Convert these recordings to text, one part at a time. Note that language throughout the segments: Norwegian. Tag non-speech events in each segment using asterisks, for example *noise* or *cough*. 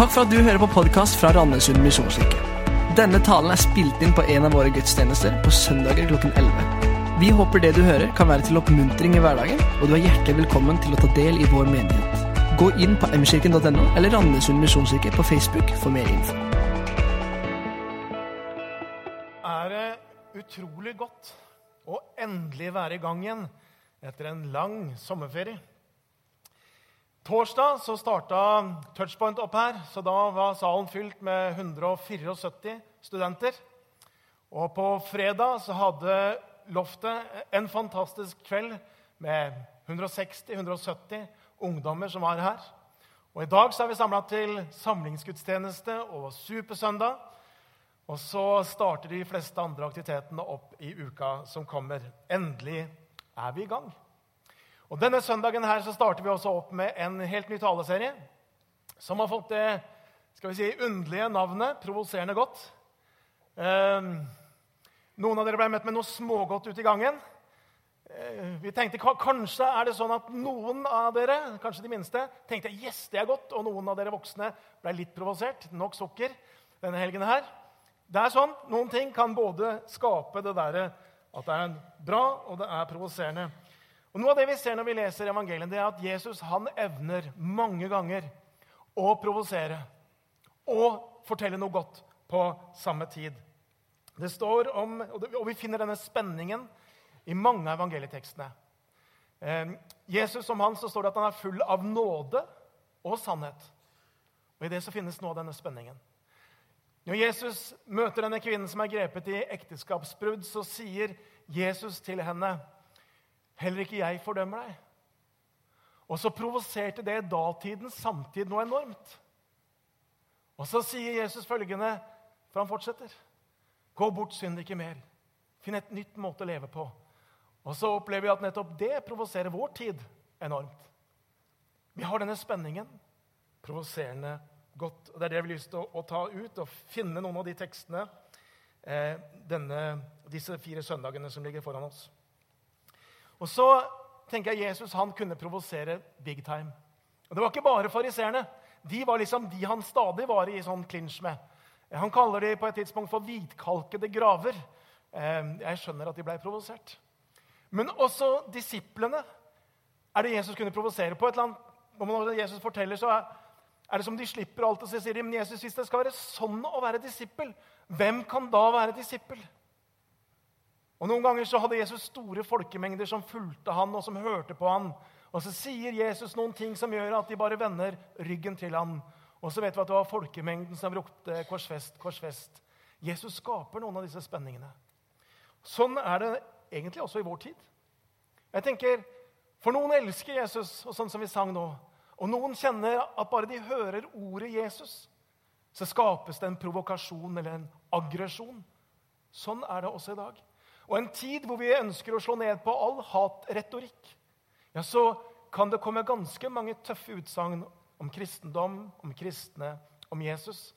Takk for at du hører på podkast fra Randesund misjonskirke. Denne talen er spilt inn på en av våre gudstjenester på søndager klokken 11. Vi håper det du hører, kan være til oppmuntring i hverdagen, og du er hjertelig velkommen til å ta del i vår menighet. Gå inn på mkirken.no eller Randesund misjonskirke på Facebook for mer info. er det utrolig godt å endelig være i gang igjen etter en lang sommerferie. Torsdag så starta Touchpoint opp her, så da var salen fylt med 174 studenter. Og på fredag så hadde Loftet en fantastisk kveld med 160-170 ungdommer som var her. Og I dag så er vi samla til samlingsgudstjeneste og supersøndag. Og så starter de fleste andre aktivitetene opp i uka som kommer. Endelig er vi i gang. Og Denne søndagen her så starter vi også opp med en helt ny taleserie som har fått det skal vi si, underlige navnet 'Provoserende godt'. Eh, noen av dere ble møtt med noe smågodt ute i gangen. Eh, vi tenkte Kanskje er det sånn at noen av dere kanskje de minste, tenkte yes, det er godt, og noen av dere voksne ble litt provosert. Nok sukker denne helgen her. Det er sånn, Noen ting kan både skape det der at det er bra, og det er provoserende. Og Noe av det vi ser når vi leser evangelien, det er at Jesus han evner mange ganger å provosere og fortelle noe godt på samme tid. Det står om, Og vi finner denne spenningen i mange av evangelietekstene. Eh, Jesus om han så står det at han er full av nåde og sannhet. Og I det så finnes noe av denne spenningen. Når Jesus møter denne kvinnen som er grepet i ekteskapsbrudd, så sier Jesus til henne Heller ikke jeg fordømmer deg. Og så provoserte det datidens samtid noe enormt. Og så sier Jesus følgende, for han fortsetter. Gå bort, synd ikke mer. Finn et nytt måte å leve på. Og så opplever vi at nettopp det provoserer vår tid enormt. Vi har denne spenningen. Provoserende godt. Og Det er det vi har lyst til å, å, ta ut og finne noen av de tekstene eh, denne, disse fire søndagene som ligger foran oss. Og så tenker jeg Jesus han kunne provosere big time. Og Det var ikke bare fariseerne. De var liksom de han stadig var i sånn klinsj med. Han kaller de på et tidspunkt for hvitkalkede graver. Eh, jeg skjønner at de ble provosert. Men også disiplene er det Jesus kunne provosere på. et eller annet, Når Jesus forteller, så er det som de slipper alt. Og så sier de, men Jesus, hvis det skal være sånn å være disippel, hvem kan da være disippel? Og Noen ganger så hadde Jesus store folkemengder som fulgte han og som hørte på han. Og Så sier Jesus noen ting som gjør at de bare vender ryggen til han. Og så vet vi at det var folkemengden som ropte 'Korsfest, korsfest'. Jesus skaper noen av disse spenningene. Sånn er det egentlig også i vår tid. Jeg tenker, For noen elsker Jesus, og sånn som vi sang nå. Og noen kjenner at bare de hører ordet Jesus, så skapes det en provokasjon eller en aggresjon. Sånn er det også i dag og en tid hvor vi ønsker å slå ned på all hatretorikk, ja, så kan det komme ganske mange tøffe utsagn om kristendom, om kristne, om Jesus.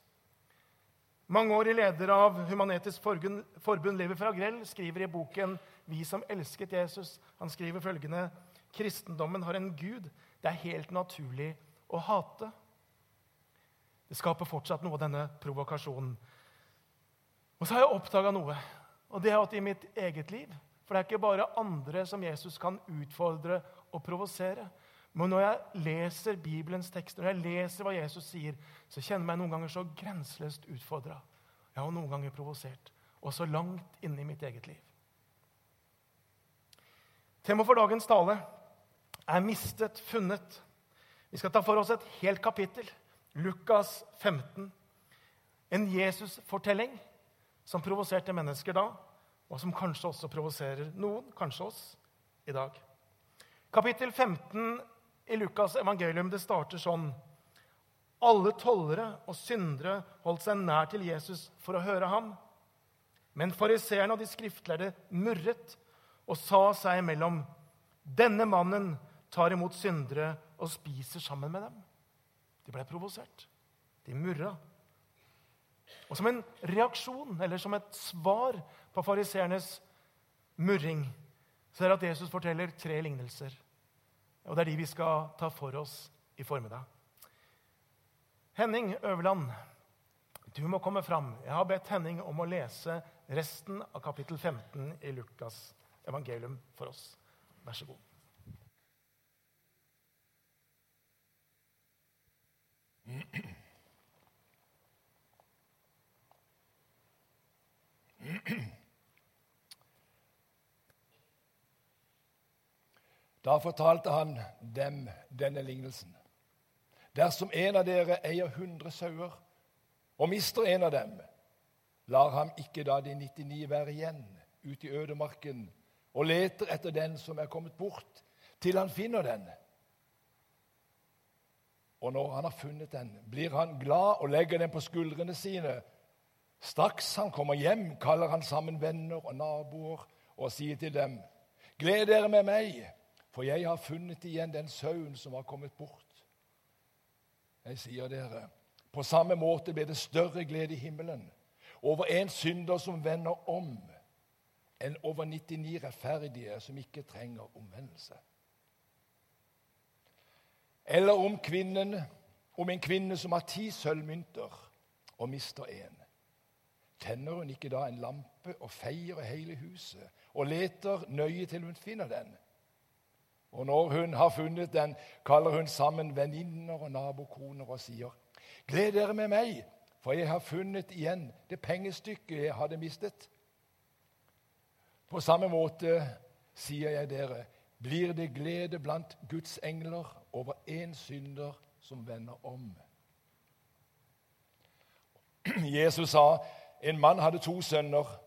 Mangeårig leder av Human-Etisk Forbund, Lever fra Grell, skriver i boken 'Vi som elsket Jesus', han skriver følgende Kristendommen har en gud det er helt naturlig å hate. Det skaper fortsatt noe av denne provokasjonen. Og så har jeg oppdaga noe. Og det har jeg hatt i mitt eget liv. For det er ikke bare andre som Jesus kan utfordre og provosere. Men når jeg leser Bibelens tekster, når jeg leser hva Jesus sier, så kjenner jeg meg noen ganger så grenseløst utfordra. Jeg har noen ganger provosert. Og så langt inne i mitt eget liv. Temaet for dagens tale er 'mistet, funnet'. Vi skal ta for oss et helt kapittel. Lukas 15. En Jesus-fortelling som provoserte mennesker da, og som kanskje også provoserer noen, kanskje oss, i dag. Kapittel 15 i Lukas' evangelium det starter sånn. Alle tollere og syndere holdt seg nær til Jesus for å høre ham. Men fariseerne og de skriftlærde murret og sa seg imellom.: Denne mannen tar imot syndere og spiser sammen med dem. De ble provosert. De murra. Og som en reaksjon, eller som et svar på fariseernes murring, så er det at Jesus forteller tre lignelser. Og det er de vi skal ta for oss i formiddag. Henning Øverland, du må komme fram. Jeg har bedt Henning om å lese resten av kapittel 15 i Lukas evangelium for oss. Vær så god. *clears throat* Da fortalte han dem denne lignelsen. Dersom en av dere eier 100 sauer og mister en av dem, lar ham ikke da de 99 være igjen ute i ødemarken og leter etter den som er kommet bort, til han finner den. Og når han har funnet den, blir han glad og legger den på skuldrene sine. Straks han kommer hjem, kaller han sammen venner og naboer og sier til dem.: Gled dere med meg, for jeg har funnet igjen den sauen som har kommet bort. Jeg sier dere, på samme måte blir det større glede i himmelen over en synder som vender om, enn over 99 rettferdige som ikke trenger omvendelse. Eller om, kvinnen, om en kvinne som har ti sølvmynter og mister én. Tenner hun ikke da en lampe og feier hele huset og leter nøye til hun finner den? Og når hun har funnet den, kaller hun sammen venninner og nabokoner og sier:" Gled dere med meg, for jeg har funnet igjen det pengestykket jeg hadde mistet. På samme måte sier jeg dere, blir det glede blant Guds engler over én synder som vender om. Jesus sa en mann hadde to sønner.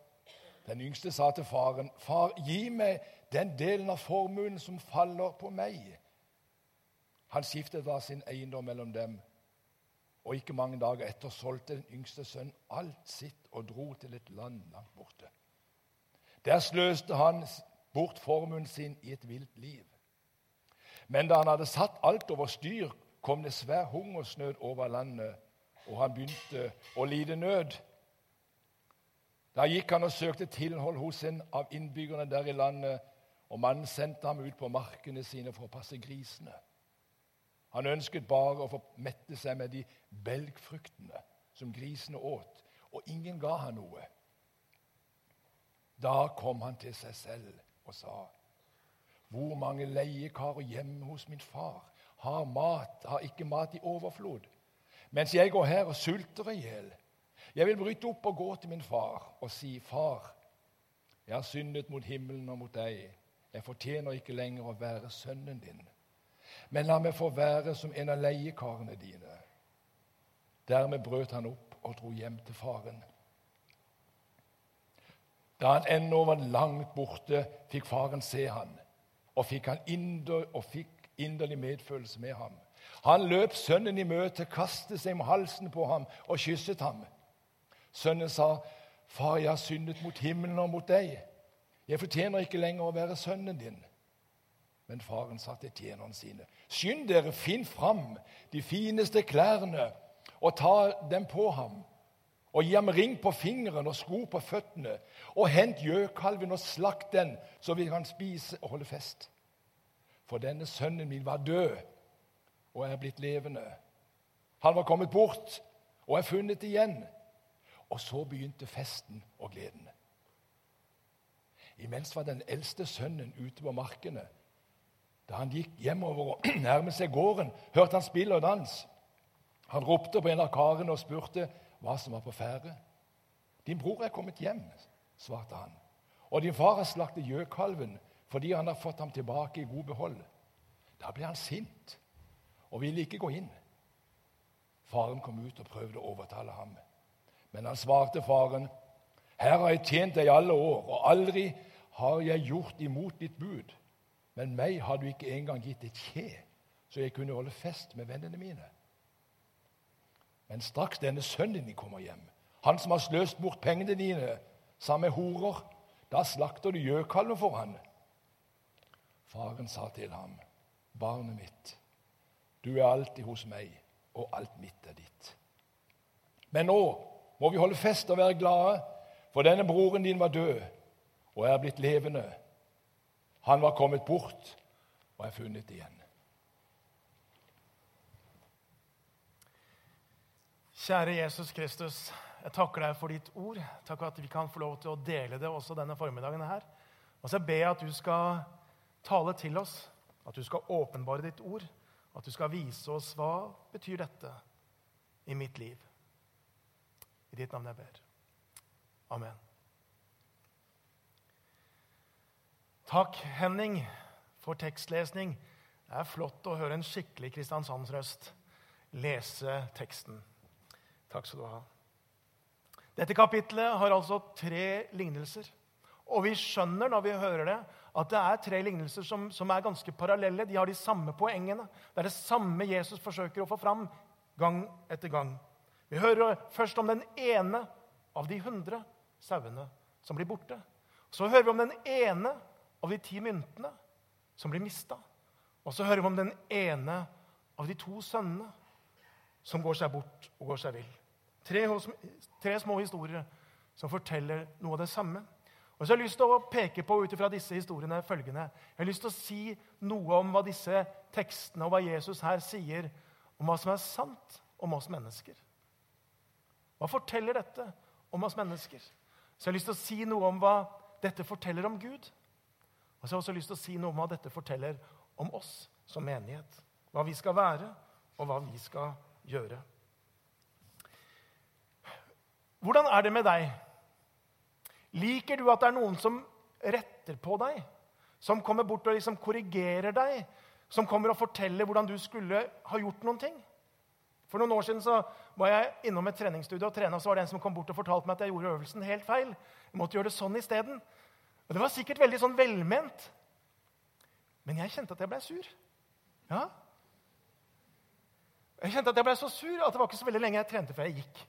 Den yngste sa til faren, 'Far, gi meg den delen av formuen som faller på meg.' Han skiftet da sin eiendom mellom dem, og ikke mange dager etter solgte den yngste sønnen alt sitt og dro til et land langt borte. Der sløste han bort formuen sin i et vilt liv. Men da han hadde satt alt over styr, kom det svær hungersnød over landet, og han begynte å lide nød. Da gikk han og søkte tilhold hos en av innbyggerne der i landet, og mannen sendte ham ut på markene sine for å passe grisene. Han ønsket bare å få mette seg med de belgfruktene som grisene åt, og ingen ga han noe. Da kom han til seg selv og sa, 'Hvor mange leiekarer hjemme hos min far har mat, har ikke mat i overflod?' 'Mens jeg går her og sulter i hjel.' 'Jeg vil bryte opp og gå til min far og si, 'Far, jeg har syndet mot himmelen og mot deg.' 'Jeg fortjener ikke lenger å være sønnen din.' 'Men la meg få være som en av leiekarene dine.' Dermed brøt han opp og dro hjem til faren. Da han ennå var langt borte, fikk faren se han, og fikk, han inder, og fikk inderlig medfølelse med ham. Han løp sønnen i møte, kastet seg om halsen på ham og kysset ham. Sønnen sa, 'Far, jeg har syndet mot himmelen og mot deg.' 'Jeg fortjener ikke lenger å være sønnen din.' Men faren sa til tjenerne sine, 'Skynd dere, finn fram de fineste klærne og ta dem på ham.' og gi ham ring på fingeren og sko på føttene, og hent gjøkalven og slakt den, så vi kan spise og holde fest. For denne sønnen min var død og er blitt levende. Han var kommet bort og er funnet igjen. Og så begynte festen og gleden. Imens var den eldste sønnen ute på markene. Da han gikk hjemover og *clears throat* nærmet seg gården, hørte han spill og dans. Han ropte på en av karene og spurte hva som var på ferde. 'Din bror er kommet hjem', svarte han. 'Og din far har slaktet gjøkalven fordi han har fått ham tilbake i god behold.' Da ble han sint og ville ikke gå inn. Faren kom ut og prøvde å overtale ham. Men han svarte faren, 'Her har jeg tjent deg alle år, og aldri har jeg gjort imot ditt bud.' 'Men meg har du ikke engang gitt et kje, så jeg kunne holde fest med vennene mine.' Men straks denne sønnen din kommer hjem, han som har sløst bort pengene dine sammen med horer, da slakter du gjøkalven for han. Faren sa til ham, barnet mitt, du er alltid hos meg, og alt mitt er ditt. Men nå må vi holde fest og være glade, for denne broren din var død og er blitt levende. Han var kommet bort og er funnet igjen. Kjære Jesus Kristus, jeg takker deg for ditt ord. Takk at vi kan få lov til å dele det også denne formiddagen her. Og så ber jeg at du skal tale til oss, at du skal åpenbare ditt ord, at du skal vise oss hva betyr dette i mitt liv. I ditt navn jeg ber. Amen. Takk, Henning, for tekstlesning. Det er flott å høre en skikkelig Kristiansandsrøst lese teksten. Takk skal du ha. Dette kapitlet har altså tre lignelser. Og vi skjønner når vi hører det, at det er tre lignelser som, som, er ganske parallelle. De har de samme poengene. Det er det samme Jesus forsøker å få fram gang etter gang. Vi hører først om den ene av de hundre sauene som blir borte. Så hører vi om den ene av de ti myntene som blir mista. Og så hører vi om den ene av de to sønnene som går seg bort og går seg vill. Tre, tre, små historier som forteller noe av det samme. Og så har jeg lyst til å peke på ut disse historiene følgende. Jeg har lyst til å si noe om hva disse tekstene og hva Jesus her sier om hva som er sant om oss mennesker. Hva forteller dette om oss mennesker? Så jeg har lyst til å si noe om hva dette forteller om Gud. Og så har jeg også lyst til å si noe om hva dette forteller om oss som menighet. Hva vi skal være, og hva vi skal gjøre. Hvordan er det med deg? Liker du at det er noen som retter på deg? Som kommer bort og liksom korrigerer deg? Som kommer og forteller hvordan du skulle ha gjort noen ting? For noen år siden så var jeg innom et treningsstudio og trena, så var det en som kom bort og fortalte meg at jeg gjorde øvelsen helt feil. Jeg måtte gjøre det sånn isteden. Og det var sikkert veldig sånn velment. Men jeg kjente at jeg ble sur. Ja. Jeg kjente at jeg ble så sur at det var ikke så veldig lenge jeg trente før jeg gikk.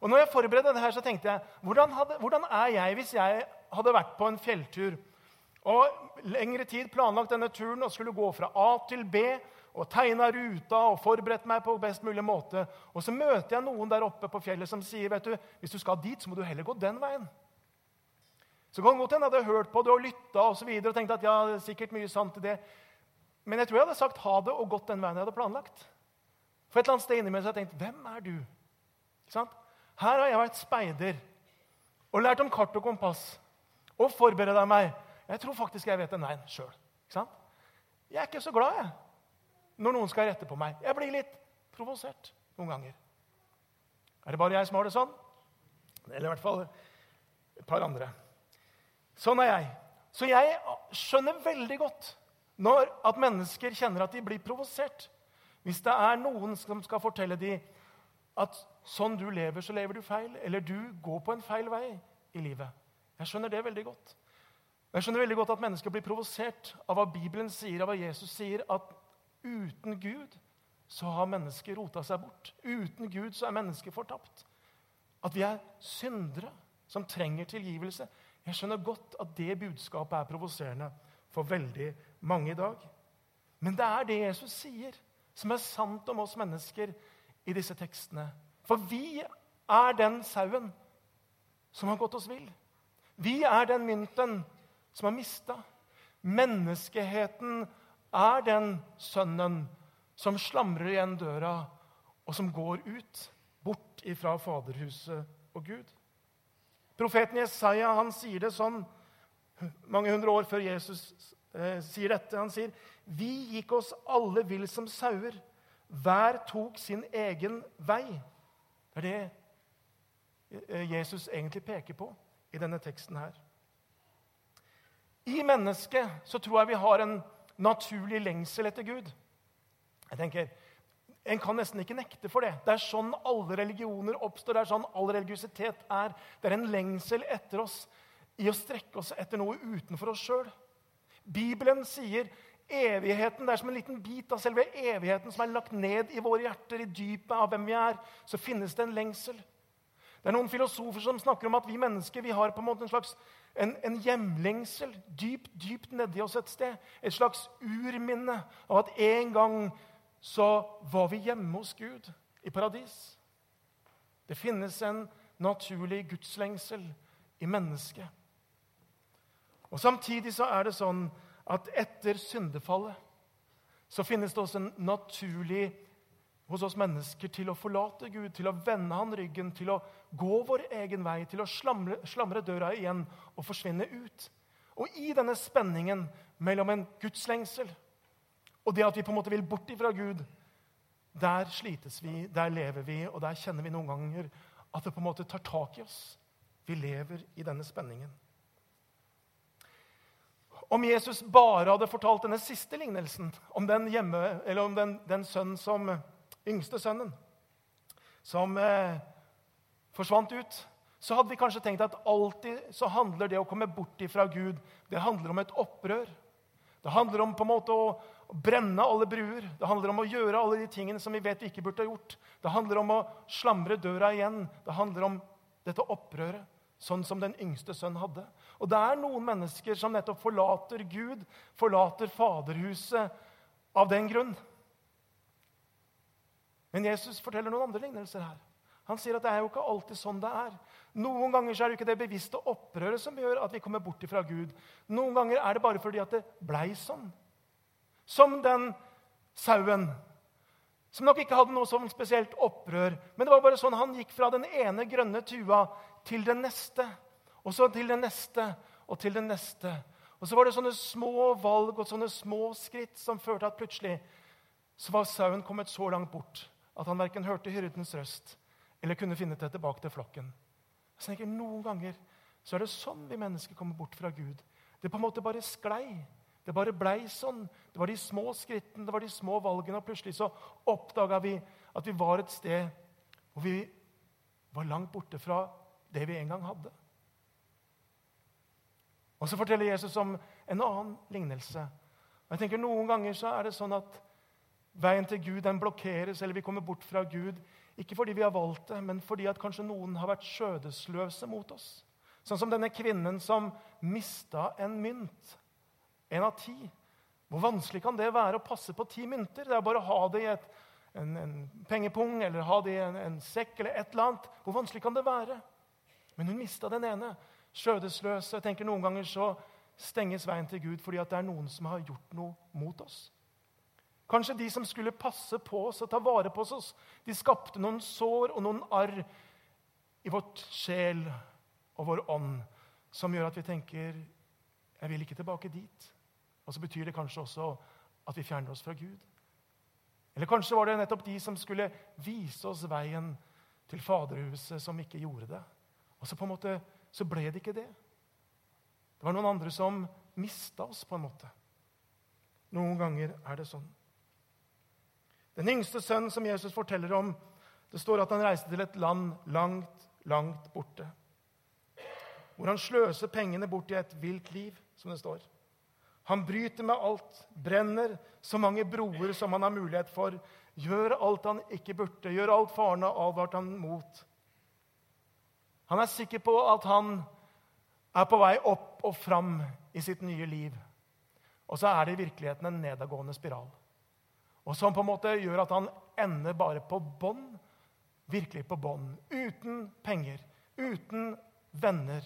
Og når jeg forberedte det her, så tenkte jeg hvordan, hadde, hvordan er jeg hvis jeg hadde vært på en fjelltur og lengre tid planlagt denne turen og skulle gå fra A til B og tegna ruta og forberedt meg på best mulig måte. Og så møter jeg noen der oppe på fjellet som sier vet du, hvis du skal dit, så må du heller gå den veien. Så kan det godt hende jeg hadde hørt på det og lytta og, så videre, og tenkte at ja, det er sikkert mye sant i det. Men jeg tror jeg hadde sagt ha det og gått den veien jeg hadde planlagt. For et eller annet sted inni meg så jeg tenkt hvem er du? Her har jeg vært speider og lært om kart og kompass og forbereda meg. Jeg tror faktisk jeg vet en veien sjøl. Jeg er ikke så glad jeg, når noen skal rette på meg. Jeg blir litt provosert noen ganger. Er det bare jeg som har det sånn? Eller i hvert fall et par andre. Sånn er jeg. Så jeg skjønner veldig godt når at mennesker kjenner at de blir provosert. Hvis det er noen som skal fortelle dem at sånn du lever, så lever du feil. Eller du går på en feil vei i livet. Jeg skjønner det veldig godt. Jeg skjønner veldig godt at mennesker blir provosert av hva Bibelen sier, av hva Jesus sier, at uten Gud så har mennesket rota seg bort. Uten Gud så er mennesket fortapt. At vi er syndere som trenger tilgivelse. Jeg skjønner godt at det budskapet er provoserende for veldig mange i dag. Men det er det Jesus sier, som er sant om oss mennesker i disse tekstene. For vi er den sauen som har gått oss vill. Vi er den mynten som har mista. Menneskeheten er den sønnen som slamrer igjen døra, og som går ut, bort ifra Faderhuset og Gud. Profeten Jesaja han sier det sånn mange hundre år før Jesus eh, sier dette. Han sier, 'Vi gikk oss alle vill som sauer.' Hver tok sin egen vei. Det er det eh, Jesus egentlig peker på i denne teksten her. I mennesket så tror jeg vi har en naturlig lengsel etter Gud. Jeg tenker, En kan nesten ikke nekte for det. Det er sånn alle religioner oppstår. Det er sånn all religiøsitet er. Det er en lengsel etter oss i å strekke oss etter noe utenfor oss sjøl. Bibelen sier evigheten. Det er som en liten bit av selve evigheten som er lagt ned i våre hjerter, i dypet av hvem vi er. Så finnes det en lengsel. Det er noen filosofer som snakker om at vi mennesker vi har på en måte en slags en, en hjemlengsel dypt, dypt nedi oss et sted. Et slags urminne av at en gang så var vi hjemme hos Gud i paradis. Det finnes en naturlig gudslengsel i mennesket. Og Samtidig så er det sånn at etter syndefallet så finnes det også en naturlig hos oss mennesker til å forlate Gud, til å vende han ryggen, til å gå vår egen vei, til å slamre, slamre døra igjen og forsvinne ut. Og i denne spenningen mellom en gudslengsel og det at vi på en måte vil bort ifra Gud, der slites vi, der lever vi, og der kjenner vi noen ganger at det på en måte tar tak i oss. Vi lever i denne spenningen. Om Jesus bare hadde fortalt denne siste lignelsen, om den, hjemme, eller om den, den sønnen som yngste sønnen, som eh, forsvant ut, så hadde vi kanskje tenkt at alltid så handler det å komme bort ifra Gud det handler om et opprør. Det handler om på en måte å brenne alle bruer. Det handler om å gjøre alle de tingene som vi vet vi ikke burde ha gjort. Det handler om å slamre døra igjen. Det handler om dette opprøret, sånn som den yngste sønnen hadde. Og det er noen mennesker som nettopp forlater Gud, forlater Faderhuset av den grunn. Men Jesus forteller noen andre lignelser her. Han sier at det er jo ikke alltid sånn det er. Noen ganger er det ikke det bevisste opprøret som gjør at vi kommer bort fra Gud. Noen ganger er det bare fordi at det blei sånn. Som den sauen som nok ikke hadde noe sånn spesielt opprør. Men det var bare sånn han gikk fra den ene grønne tua til den neste. Og så til den neste og til den neste. Og så var det sånne små valg og sånne små skritt som førte at plutselig så var sauen kommet så langt bort at han verken hørte hyrdens røst eller kunne finne til tilbake til flokken. Jeg tenker, Noen ganger så er det sånn vi mennesker kommer bort fra Gud. Det på en måte bare sklei. Det bare blei sånn. Det var de små skrittene, det var de små valgene. Og plutselig så oppdaga vi at vi var et sted hvor vi var langt borte fra det vi en gang hadde. Og Så forteller Jesus om en annen lignelse. Og jeg tenker Noen ganger så er det sånn at veien til Gud den blokkeres, eller vi kommer bort fra Gud ikke fordi vi har valgt det, men fordi at kanskje noen har vært skjødesløse mot oss. Sånn som denne kvinnen som mista en mynt. En av ti. Hvor vanskelig kan det være å passe på ti mynter? Det er bare å ha det i et, en, en, pengepung eller ha det i en, en, sekk eller et eller annet. Hvor vanskelig kan det være? Men hun mista den ene. Skjødesløse. Jeg tenker Noen ganger så stenges veien til Gud fordi at det er noen som har gjort noe mot oss. Kanskje de som skulle passe på oss og ta vare på oss, de skapte noen sår og noen arr i vårt sjel og vår ånd som gjør at vi tenker jeg vil ikke tilbake dit. Og så betyr det kanskje også at vi fjerner oss fra Gud. Eller kanskje var det nettopp de som skulle vise oss veien til Faderhuset, som ikke gjorde det. Og så på en måte så ble det ikke det. Det var noen andre som mista oss, på en måte. Noen ganger er det sånn. Den yngste sønnen som Jesus forteller om, det står at han reiste til et land langt, langt borte. Hvor han sløser pengene bort i et vilt liv, som det står. Han bryter med alt, brenner så mange broer som han har mulighet for, gjør alt han ikke burde, gjør alt faren har advart han mot. Han er sikker på at han er på vei opp og fram i sitt nye liv. Og så er det i virkeligheten en nedadgående spiral. Og som på en måte gjør at han ender bare på bånn. Virkelig på bånn. Uten penger, uten venner.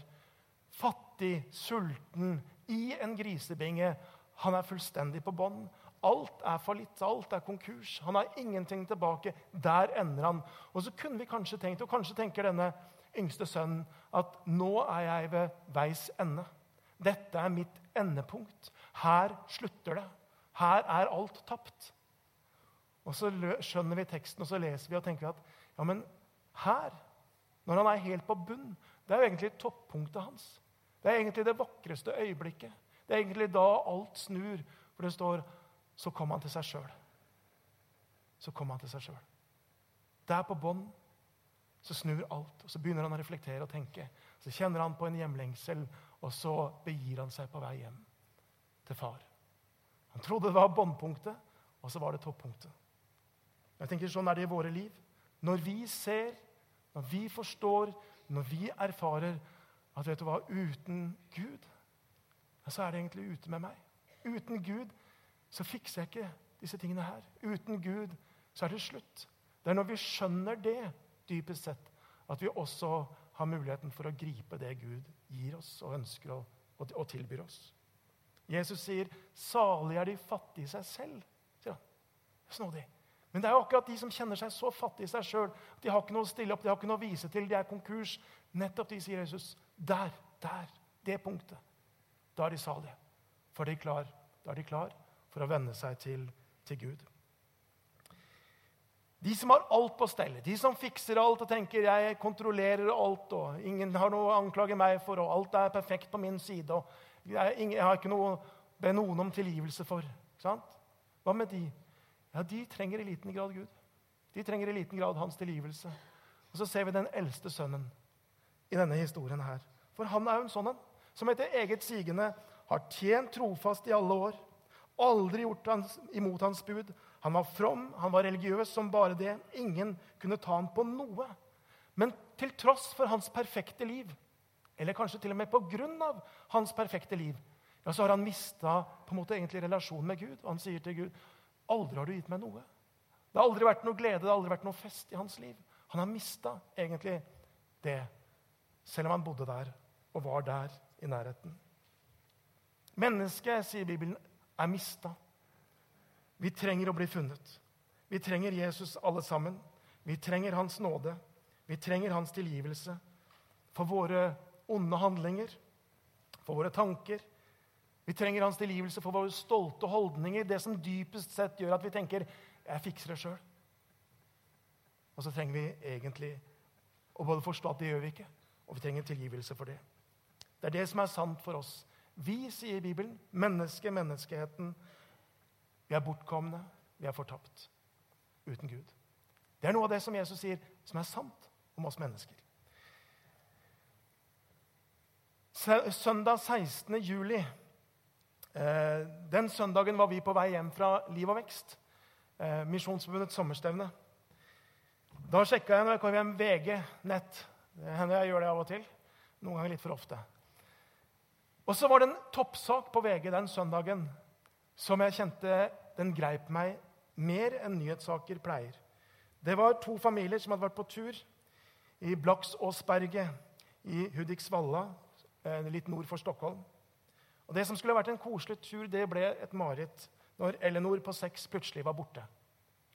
Fattig, sulten, i en grisebinge. Han er fullstendig på bånn. Alt er fallitt, alt er konkurs. Han har ingenting tilbake. Der ender han. Og så kunne vi kanskje tenkt, og kanskje tenker denne yngste sønnen, at nå er jeg ved veis ende. Dette er mitt endepunkt. Her slutter det. Her er alt tapt. Og så skjønner vi teksten, og så leser vi og tenker at ja, men her, når han er helt på bunn, det er jo egentlig toppunktet hans. Det er egentlig det vakreste øyeblikket. Det er egentlig da alt snur. For det står så kom han til seg sjøl. Så kom han til seg sjøl. Der på bånn så snur alt, og så begynner han å reflektere og tenke. Så kjenner han på en hjemlengsel, og så begir han seg på vei hjem til far. Han trodde det var båndpunktet, og så var det toppunktet. Jeg tenker Sånn er det i våre liv. Når vi ser, når vi forstår, når vi erfarer at vet du hva, uten Gud så er det egentlig ute med meg. Uten Gud så fikser jeg ikke disse tingene her. Uten Gud så er det slutt. Det er når vi skjønner det, dypest sett, at vi også har muligheten for å gripe det Gud gir oss og ønsker å, og, og tilbyr oss. Jesus sier, 'Salig er de fattige i seg selv', sier han. Snodig. Men det er jo akkurat de som kjenner seg så fattige i seg sjøl. De har ikke noe å stille opp, de har ikke noe å vise til, de er konkurs. Nettopp de, sier Jesus. Der, der, det punktet. Da er de salige. For de er klar, da er de klar for å venne seg til, til Gud. De som har alt på stell, de som fikser alt og tenker 'jeg kontrollerer alt', og 'ingen har noe å anklage meg for', og 'alt er perfekt på min side', og 'jeg, har ikke noe å be noen om tilgivelse for'. Hva med de? Ja, De trenger i liten grad Gud. De trenger i liten grad hans tilgivelse. Og Så ser vi den eldste sønnen i denne historien her. For han er jo en sånn en som etter eget sigende har tjent trofast i alle år, aldri gjort hans, imot hans bud, han var from, han var religiøs som bare det. Ingen kunne ta ham på noe. Men til tross for hans perfekte liv, eller kanskje til og med på grunn av hans perfekte liv, ja, så har han mista relasjonen med Gud. Og han sier til Gud, 'Aldri har du gitt meg noe.' Det har aldri vært noe glede, det har aldri vært noe fest i hans liv. Han har mista egentlig det, selv om han bodde der og var der i nærheten. Mennesket, sier Bibelen, er mista. Vi trenger å bli funnet. Vi trenger Jesus alle sammen. Vi trenger hans nåde. Vi trenger hans tilgivelse for våre onde handlinger, for våre tanker. Vi trenger hans tilgivelse for våre stolte holdninger, det som dypest sett gjør at vi tenker 'jeg fikser det sjøl'. Og så trenger vi egentlig å både forstå at det gjør vi ikke, og vi trenger tilgivelse for det. Det er det som er sant for oss. Vi, sier Bibelen, mennesket, menneskeheten, vi er bortkomne, vi er fortapt uten Gud. Det er noe av det som Jesus sier, som er sant om oss mennesker. Søndag 16. juli Den søndagen var vi på vei hjem fra Liv og Vekst, eh, Misjonsforbundets sommerstevne. Da sjekka jeg når jeg kom hjem, VG nett. Det hender jeg gjør det av og til. Noen ganger litt for ofte. Og så var det en toppsak på VG den søndagen som jeg kjente den greip meg mer enn nyhetssaker pleier. Det var to familier som hadde vært på tur i Blaksåsberget i Hudiksvalla, eh, litt nord for Stockholm. Og Det som skulle vært en koselig tur, det ble et mareritt når Ellinor på seks plutselig var borte.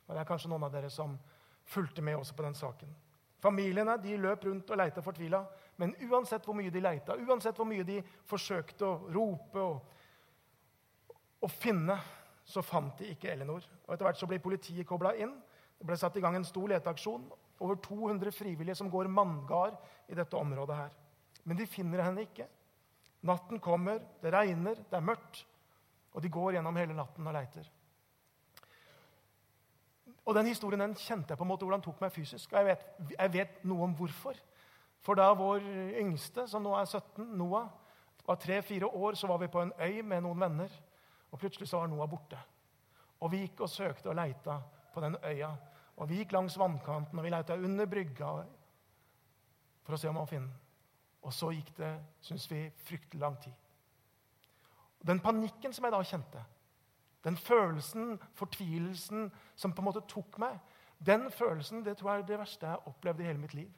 Og Det er kanskje noen av dere som fulgte med også på den saken. Familiene de løp rundt og leita fortvila, men uansett hvor mye de leita, uansett hvor mye de forsøkte å rope og og finne, så fant de ikke Elinor. Og Etter hvert så ble politiet kobla inn. Det ble satt i gang en stor leteaksjon. Over 200 frivillige som går manngard i dette området. her. Men de finner henne ikke. Natten kommer, det regner, det er mørkt. Og de går gjennom hele natten og leiter. Og Den historien den kjente jeg på en måte hvordan tok meg fysisk. Og jeg vet, jeg vet noe om hvorfor. For da vår yngste, som nå er 17, Noah, var tre-fire år, så var vi på en øy med noen venner. Og plutselig så var Noah borte. Og vi gikk og søkte og leita på den øya. Og vi gikk langs vannkanten og vi leita under brygga for å se om han finner den. Og så gikk det, syns vi, fryktelig lang tid. Den panikken som jeg da kjente, den følelsen, fortvilelsen, som på en måte tok meg, den følelsen det tror jeg er det verste jeg har opplevd i hele mitt liv.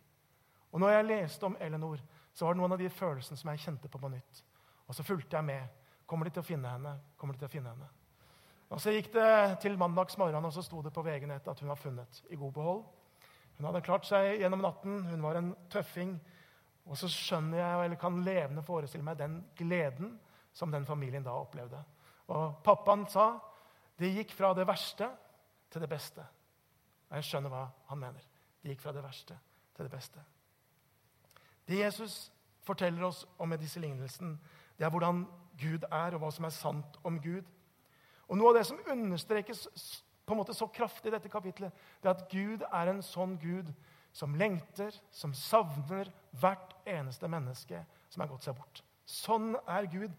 Og når jeg leste om Eleanor, så var det noen av de følelsene som jeg kjente på på nytt. Og så fulgte jeg med. Kommer de til å finne henne? Kommer de til å finne henne? Og Så gikk det til mandagsmorgen, og så sto det på VG-nettet at hun var funnet i god behold. Hun hadde klart seg gjennom natten. Hun var en tøffing. Og så skjønner jeg, eller kan levende forestille meg den gleden som den familien da opplevde. Og pappaen sa det gikk fra det verste til det beste. Og jeg skjønner hva han mener. Det gikk fra det verste til det beste. Det Jesus forteller oss om med disse lignelsene, det er hvordan Gud er, og hva som er sant om Gud. Og Noe av det som understrekes på en måte så kraftig i dette kapitlet, det er at Gud er en sånn Gud som lengter, som savner hvert eneste menneske som er gått seg bort. Sånn er Gud.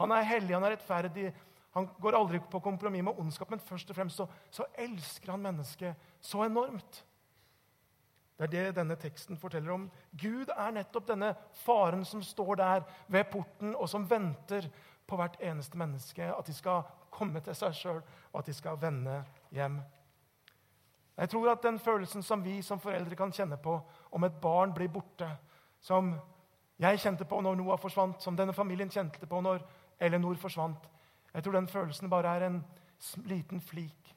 Han er hellig, han er rettferdig. Han går aldri på kompromiss med ondskap, men først og fremst så, så elsker han mennesket så enormt. Det er det denne teksten forteller om. Gud er nettopp denne faren som står der ved porten, og som venter på hvert eneste menneske, at de skal komme til seg sjøl, og at de skal vende hjem. Jeg tror at den følelsen som vi som foreldre kan kjenne på om et barn blir borte, som jeg kjente på når Noah forsvant, som denne familien kjente på når Eleanor forsvant Jeg tror den følelsen bare er en liten flik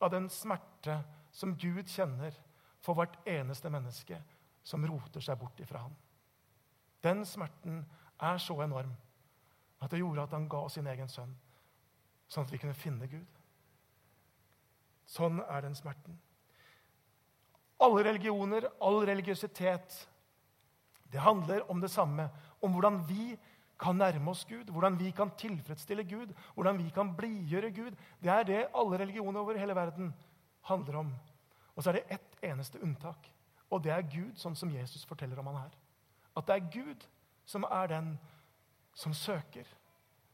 av den smerte som Gud kjenner for hvert eneste menneske som roter seg bort ifra ham. Den smerten er så enorm at det gjorde at han ga sin egen sønn, sånn at vi kunne finne Gud. Sånn er den smerten. Alle religioner, all religiøsitet, det handler om det samme. Om hvordan vi kan nærme oss Gud, hvordan vi kan tilfredsstille Gud, hvordan vi kan blidgjøre Gud. Det er det alle religioner over hele verden handler om. Og så er det ett eneste unntak, og det er Gud, sånn som Jesus forteller om han her. At det er Gud som er den som søker,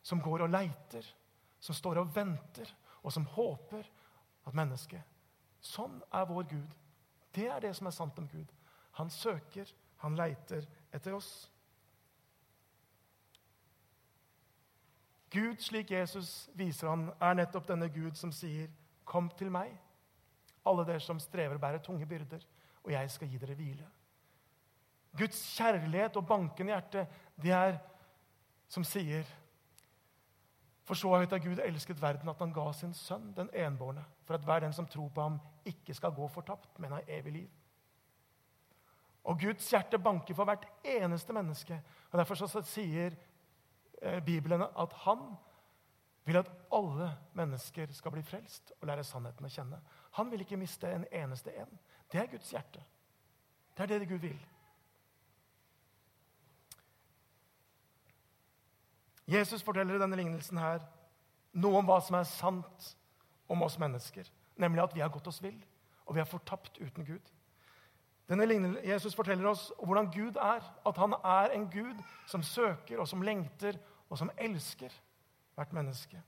som går og leiter, som står og venter, og som håper at mennesket Sånn er vår Gud. Det er det som er sant om Gud. Han søker, han leiter etter oss. Gud, slik Jesus viser han, er nettopp denne Gud som sier, 'Kom til meg, alle dere som strever og bærer tunge byrder, og jeg skal gi dere hvile.' Guds kjærlighet og bankende hjerte, det er som sier For så høyt har Gud elsket verden at han ga sin sønn, den enbårne, for at hver den som tror på ham, ikke skal gå fortapt, men har evig liv. Og Guds hjerte banker for hvert eneste menneske. og Derfor så sier Eh, Bibelen at han vil at alle mennesker skal bli frelst og lære sannheten å kjenne. Han vil ikke miste en eneste en. Det er Guds hjerte. Det er det Gud vil. Jesus forteller i denne lignelsen her noe om hva som er sant om oss mennesker. Nemlig at vi har gått oss vill, og vi er fortapt uten Gud. Denne Jesus forteller oss hvordan Gud er. At han er en Gud som søker og som lengter og som elsker hvert menneske.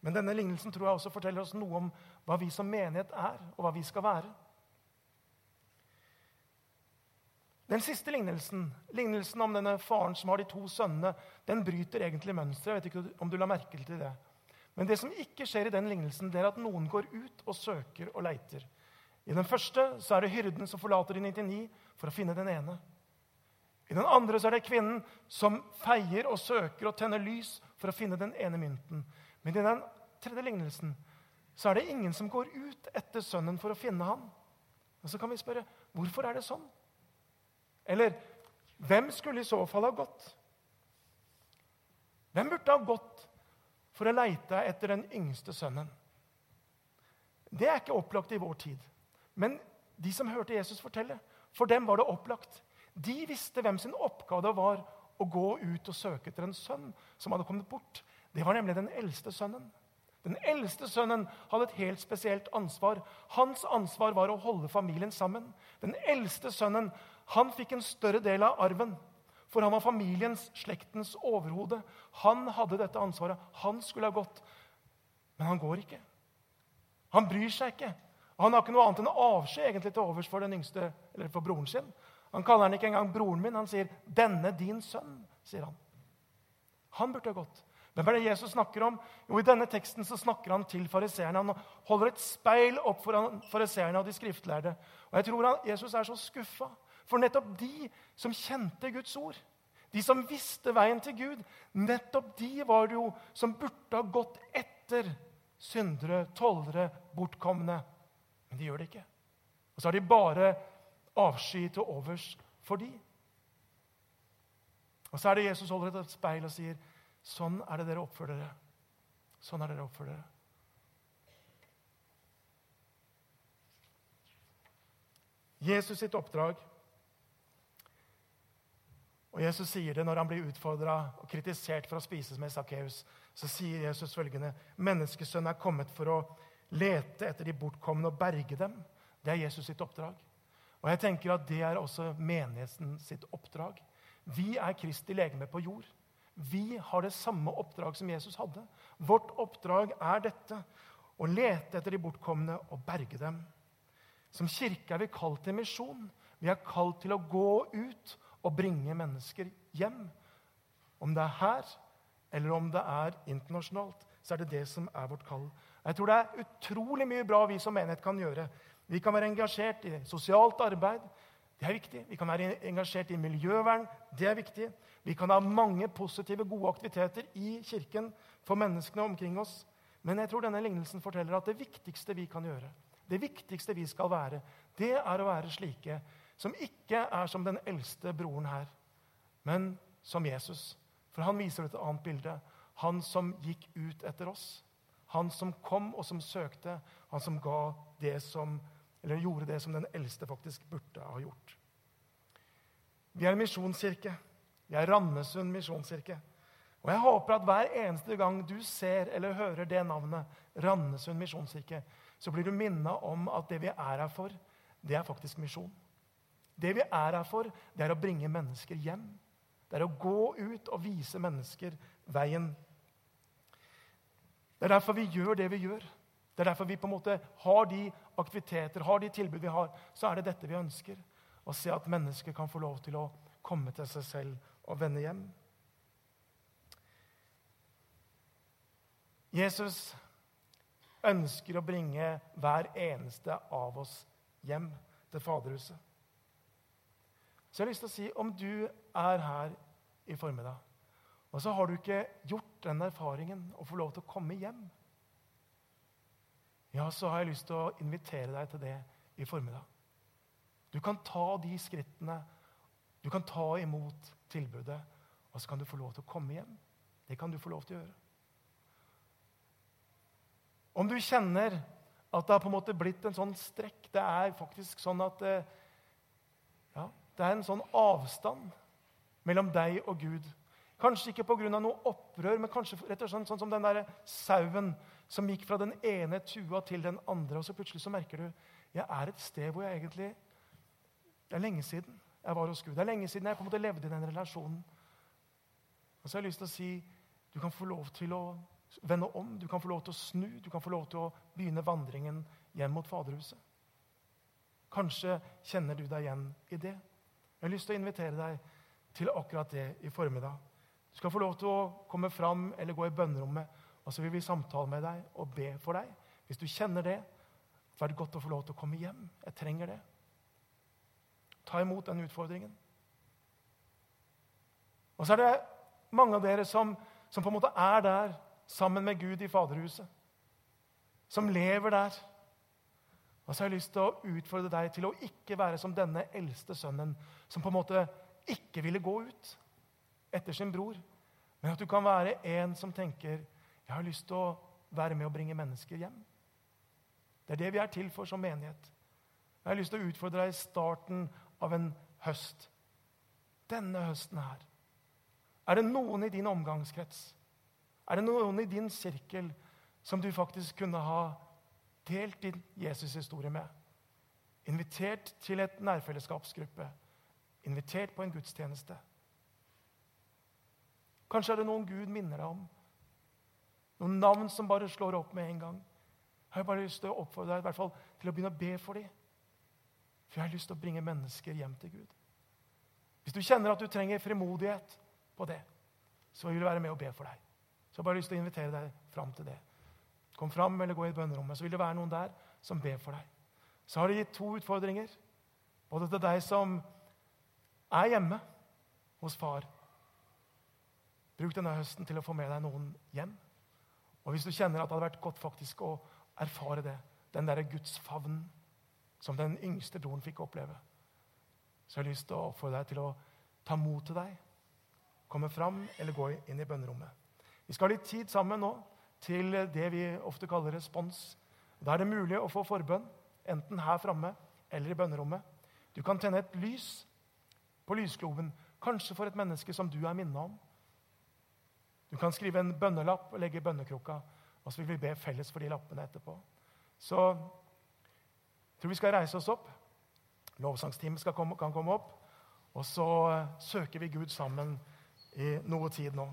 Men denne lignelsen tror jeg også forteller oss noe om hva vi som menighet er, og hva vi skal være. Den siste lignelsen, lignelsen om denne faren som har de to sønnene, den bryter egentlig mønsteret. Jeg vet ikke om du la merke til det. Men det som ikke skjer i den lignelsen, det er at noen går ut og søker og leiter. I den første så er det hyrden som forlater de 99 for å finne den ene. I den andre så er det kvinnen som feier og søker og tenner lys for å finne den ene mynten. Men i den tredje lignelsen så er det ingen som går ut etter sønnen for å finne ham. Og Så kan vi spørre hvorfor er det sånn? Eller hvem skulle i så fall ha gått? Hvem burde ha gått for å leite etter den yngste sønnen? Det er ikke opplagt i vår tid. Men de som hørte Jesus fortelle, for dem var det opplagt. De visste hvem sin oppgave var å gå ut og søke etter en sønn som hadde kommet bort. Det var nemlig den eldste sønnen. Den eldste sønnen hadde et helt spesielt ansvar. Hans ansvar var å holde familien sammen. Den eldste sønnen han fikk en større del av arven, for han var familiens, slektens overhode. Han hadde dette ansvaret. Han skulle ha gått, men han går ikke. Han bryr seg ikke. Han har ikke noe annet enn avsky egentlig til overs for, den yngste, eller for broren sin. Han kaller han ikke engang broren min. Han sier 'denne din sønn'. sier Han Han burde ha gått. Hvem er det Jesus snakker om? Jo, I denne teksten så snakker han til fariseerne. Han holder et speil opp foran fariseerne og de skriftlærde. Og jeg tror han, Jesus er så skuffa. For nettopp de som kjente Guds ord, de som visste veien til Gud, nettopp de var det jo som burde ha gått etter syndere, tollere, bortkomne. Men de gjør det ikke. Og så har de bare avsky til overs for de. Og så er det Jesus holder et speil og sier, 'Sånn er det dere oppfører dere.' Sånn er det dere oppfører dere. Jesus sitt oppdrag og Jesus sier det når han blir utfordra og kritisert for å spise med Sakkeus. Så sier Jesus følgende.: Menneskesønnen er kommet for å lete etter de bortkomne og berge dem. Det er Jesus sitt oppdrag. Og jeg tenker at Det er også menigheten sitt oppdrag. Vi er Kristi legeme på jord. Vi har det samme oppdrag som Jesus hadde. Vårt oppdrag er dette å lete etter de bortkomne og berge dem. Som kirke er vi kalt til misjon. Vi er kalt til å gå ut og bringe mennesker hjem. Om det er her, eller om det er internasjonalt, så er det det som er vårt kall. Jeg tror det er utrolig mye bra vi som menighet kan gjøre vi kan være engasjert i sosialt arbeid. Det er viktig. Vi kan være engasjert i miljøvern. Det er viktig. Vi kan ha mange positive, gode aktiviteter i kirken for menneskene omkring oss. Men jeg tror denne lignelsen forteller at det viktigste vi kan gjøre, det viktigste vi skal være, det er å være slike som ikke er som den eldste broren her, men som Jesus. For han viser et annet bilde. Han som gikk ut etter oss. Han som kom og som søkte. Han som det som, gjorde det som den eldste faktisk burde ha gjort. Vi er en misjonskirke. Vi er Randesund misjonskirke. Og jeg håper at hver eneste gang du ser eller hører det navnet, Randesund misjonskirke, så blir du minnet om at det vi er her for, det er faktisk misjon. Det vi er her for, det er å bringe mennesker hjem. Det er å gå ut og vise mennesker veien. Det er derfor vi gjør det vi gjør. Det er derfor vi på en måte har de aktiviteter, har de tilbud vi har. Så er det dette vi ønsker. Å se at mennesker kan få lov til å komme til seg selv og vende hjem. Jesus ønsker å bringe hver eneste av oss hjem til Faderhuset. Så jeg har lyst til å si om du er her i formiddag, og så har du ikke gjort den erfaringen å få lov til å komme hjem, ja, så har jeg lyst til å invitere deg til det i formiddag. Du kan ta de skrittene, du kan ta imot tilbudet, og så kan du få lov til å komme hjem. Det kan du få lov til å gjøre. Om du kjenner at det har på en måte blitt en sånn strekk Det er faktisk sånn at eh, ja, det er en sånn avstand mellom deg og Gud. Kanskje ikke pga. noe opprør, men kanskje rett og slett sånn som den der sauen som gikk fra den ene tua til den andre, og så plutselig så merker du jeg er et sted hvor jeg egentlig Det er lenge siden jeg var hos Gud. Det er lenge siden jeg på en måte levde i den relasjonen. Og så har jeg lyst til å si du kan få lov til å vende om, du kan få lov til å snu, du kan få lov til å begynne vandringen hjem mot Faderhuset. Kanskje kjenner du deg igjen i det. Jeg har lyst til å invitere deg til akkurat det i formiddag. Du skal få lov til å komme fram eller gå i bønnerommet, og så vil vi samtale med deg og be for deg. Hvis du kjenner det, så er det godt å få lov til å komme hjem. Jeg trenger det. Ta imot den utfordringen. Og så er det mange av dere som, som på en måte er der sammen med Gud i Faderhuset. Som lever der. Og så har jeg lyst til å utfordre deg til å ikke være som denne eldste sønnen, som på en måte ikke ville gå ut etter sin bror, men at du kan være en som tenker jeg har lyst til å være med og bringe mennesker hjem. Det er det vi er til for som menighet. Jeg har lyst til å utfordre deg i starten av en høst. Denne høsten her. Er det noen i din omgangskrets er det noen i din sirkel som du faktisk kunne ha delt din Jesus-historie med? Invitert til et nærfellesskapsgruppe? Invitert på en gudstjeneste? Kanskje er det noen Gud minner deg om? Noen navn som bare slår opp med en gang? Jeg har bare lyst til å oppfordre deg i hvert fall til å begynne å be for dem. For jeg har lyst til å bringe mennesker hjem til Gud. Hvis du kjenner at du trenger frimodighet på det, så vil jeg være med og be for deg. Så jeg har bare lyst til å invitere deg fram til det. Kom fram eller gå i bønnerommet, så vil det være noen der som ber for deg. Så har det gitt to utfordringer, både til deg som er hjemme hos far. Bruk denne høsten til å få med deg noen hjem. Og hvis du kjenner at det hadde vært godt faktisk å erfare det, den derre gudsfavnen som den yngste broren fikk oppleve, så jeg har lyst til å få deg til å ta mot til deg, komme fram eller gå inn i bønnerommet. Vi skal ha litt tid sammen nå til det vi ofte kaller respons. Da er det mulig å få forbønn, enten her framme eller i bønnerommet. Du kan tenne et lys på lysgloben, kanskje for et menneske som du er minnet om. Du kan skrive en bønnelapp og legge i bønnekrukka, og så vil vi be felles for de lappene etterpå. Så jeg tror vi skal reise oss opp. Lovsangsteamet kan komme opp. Og så søker vi Gud sammen i noe tid nå.